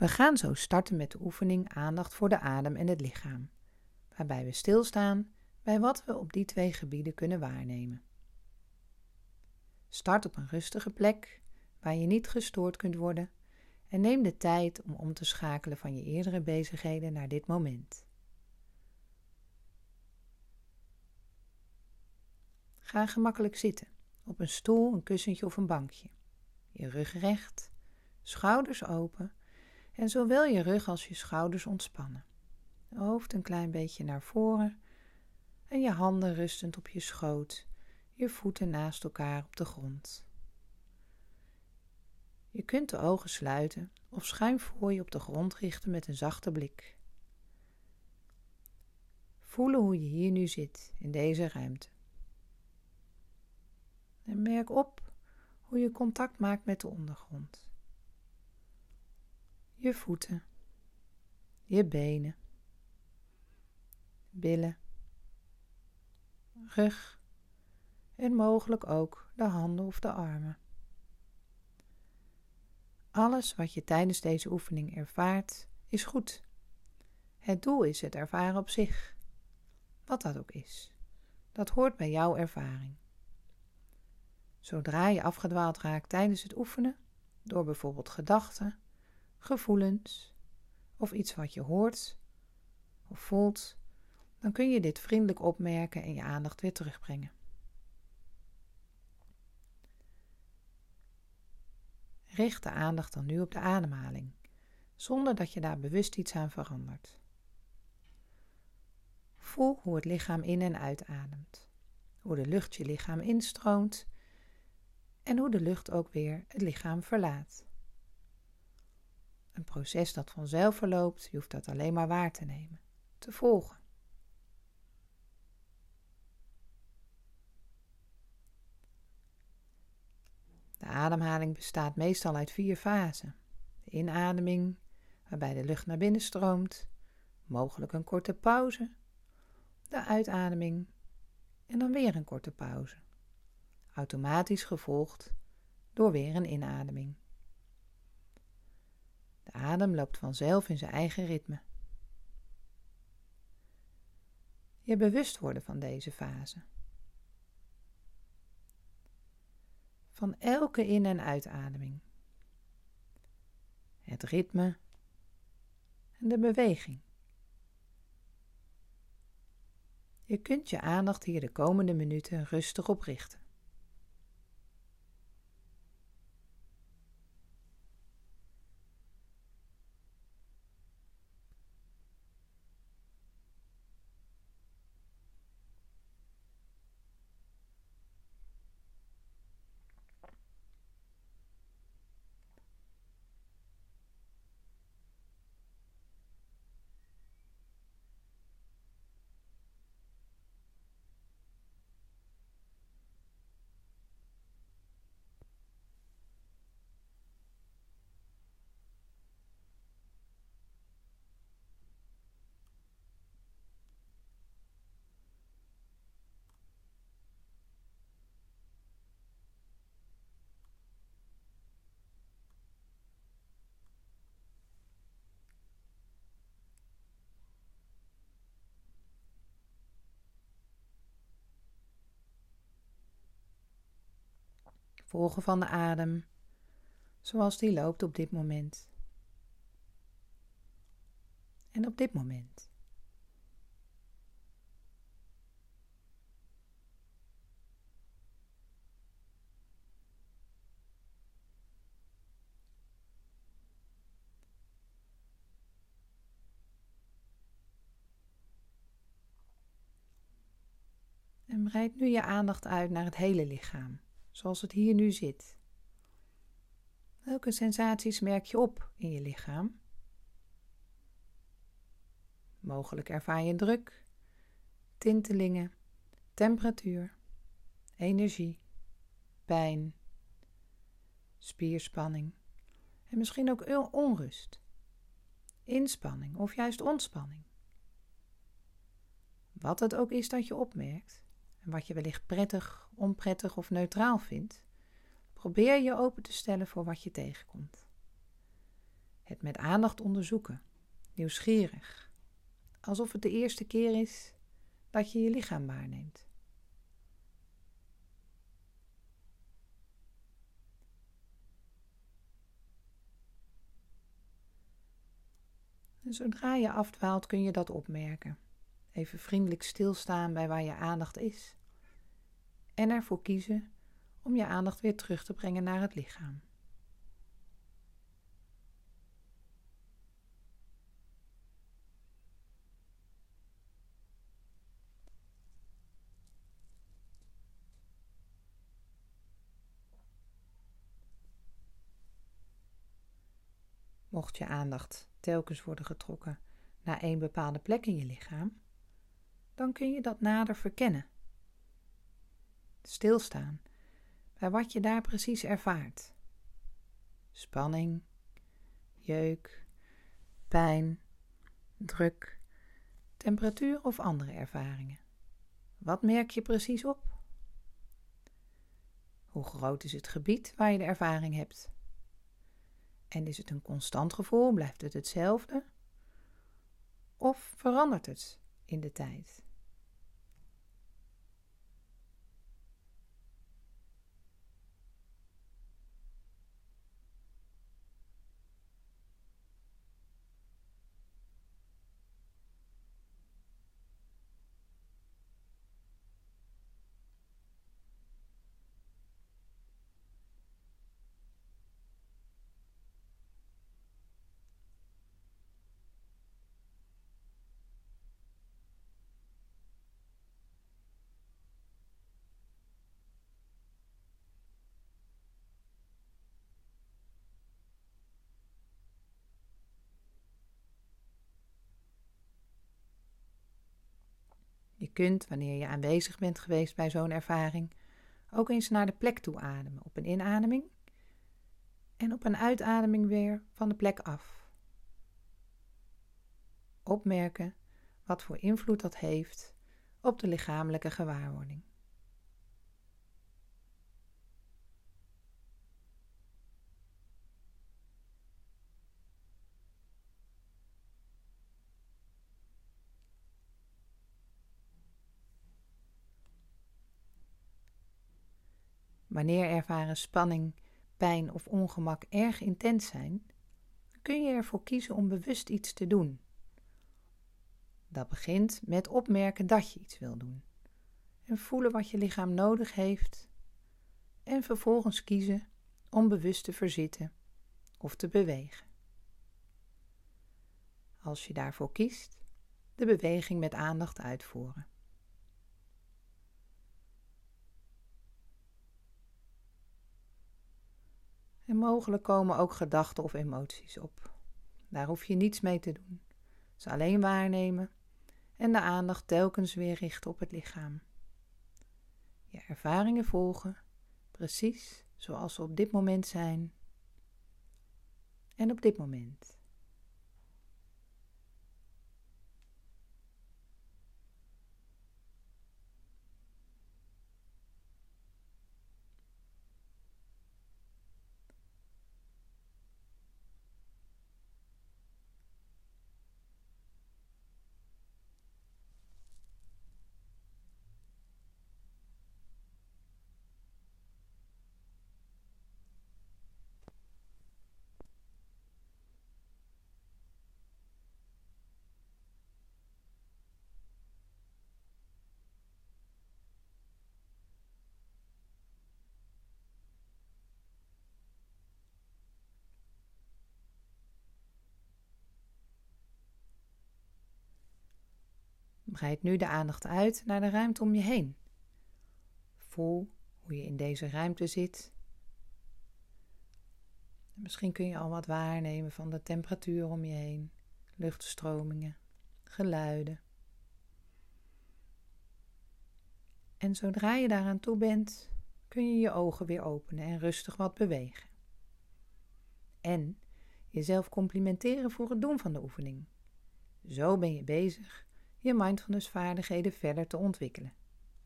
We gaan zo starten met de oefening aandacht voor de adem en het lichaam, waarbij we stilstaan bij wat we op die twee gebieden kunnen waarnemen. Start op een rustige plek waar je niet gestoord kunt worden en neem de tijd om om te schakelen van je eerdere bezigheden naar dit moment. Ga gemakkelijk zitten, op een stoel, een kussentje of een bankje. Je rug recht, schouders open en zowel je rug als je schouders ontspannen. Hoofd een klein beetje naar voren en je handen rustend op je schoot, je voeten naast elkaar op de grond. Je kunt de ogen sluiten of schuin voor je op de grond richten met een zachte blik. Voelen hoe je hier nu zit, in deze ruimte. En merk op hoe je contact maakt met de ondergrond. Je voeten, je benen, billen, rug en mogelijk ook de handen of de armen. Alles wat je tijdens deze oefening ervaart, is goed. Het doel is het ervaren op zich, wat dat ook is. Dat hoort bij jouw ervaring. Zodra je afgedwaald raakt tijdens het oefenen, door bijvoorbeeld gedachten, gevoelens of iets wat je hoort of voelt, dan kun je dit vriendelijk opmerken en je aandacht weer terugbrengen. Richt de aandacht dan nu op de ademhaling, zonder dat je daar bewust iets aan verandert. Voel hoe het lichaam in en uitademt, hoe de lucht je lichaam instroomt en hoe de lucht ook weer het lichaam verlaat. Een proces dat vanzelf verloopt, je hoeft dat alleen maar waar te nemen, te volgen. De ademhaling bestaat meestal uit vier fasen. De inademing, waarbij de lucht naar binnen stroomt, mogelijk een korte pauze. De uitademing en dan weer een korte pauze. Automatisch gevolgd door weer een inademing. De adem loopt vanzelf in zijn eigen ritme. Je bewust worden van deze fase. van elke in- en uitademing. Het ritme en de beweging. Je kunt je aandacht hier de komende minuten rustig op richten. Volgen van de adem, zoals die loopt op dit moment. En op dit moment. En breid nu je aandacht uit naar het hele lichaam zoals het hier nu zit. Welke sensaties merk je op in je lichaam? Mogelijk ervaar je druk, tintelingen, temperatuur, energie, pijn, spierspanning en misschien ook onrust, inspanning of juist ontspanning. Wat het ook is dat je opmerkt, en wat je wellicht prettig, onprettig of neutraal vindt, probeer je open te stellen voor wat je tegenkomt. Het met aandacht onderzoeken, nieuwsgierig, alsof het de eerste keer is dat je je lichaam waarneemt. En zodra je afdwaalt kun je dat opmerken. Even vriendelijk stilstaan bij waar je aandacht is. En ervoor kiezen om je aandacht weer terug te brengen naar het lichaam. Mocht je aandacht telkens worden getrokken naar één bepaalde plek in je lichaam, dan kun je dat nader verkennen. Stilstaan bij wat je daar precies ervaart. Spanning, jeuk, pijn, druk, temperatuur of andere ervaringen. Wat merk je precies op? Hoe groot is het gebied waar je de ervaring hebt? En is het een constant gevoel? Blijft het hetzelfde? Of verandert het in de tijd? Kunt, wanneer je aanwezig bent geweest bij zo'n ervaring, ook eens naar de plek toe ademen op een inademing en op een uitademing weer van de plek af. Opmerken wat voor invloed dat heeft op de lichamelijke gewaarwording. Wanneer ervaren spanning, pijn of ongemak erg intens zijn, kun je ervoor kiezen om bewust iets te doen. Dat begint met opmerken dat je iets wil doen en voelen wat je lichaam nodig heeft en vervolgens kiezen om bewust te verzitten of te bewegen. Als je daarvoor kiest, de beweging met aandacht uitvoeren. Mogelijk komen ook gedachten of emoties op. Daar hoef je niets mee te doen. Ze alleen waarnemen en de aandacht telkens weer richten op het lichaam. Je ervaringen volgen, precies zoals ze op dit moment zijn en op dit moment. Breid nu de aandacht uit naar de ruimte om je heen. Voel hoe je in deze ruimte zit. Misschien kun je al wat waarnemen van de temperatuur om je heen, luchtstromingen, geluiden. En zodra je daaraan toe bent, kun je je ogen weer openen en rustig wat bewegen. En jezelf complimenteren voor het doen van de oefening. Zo ben je bezig je mindfulness vaardigheden verder te ontwikkelen.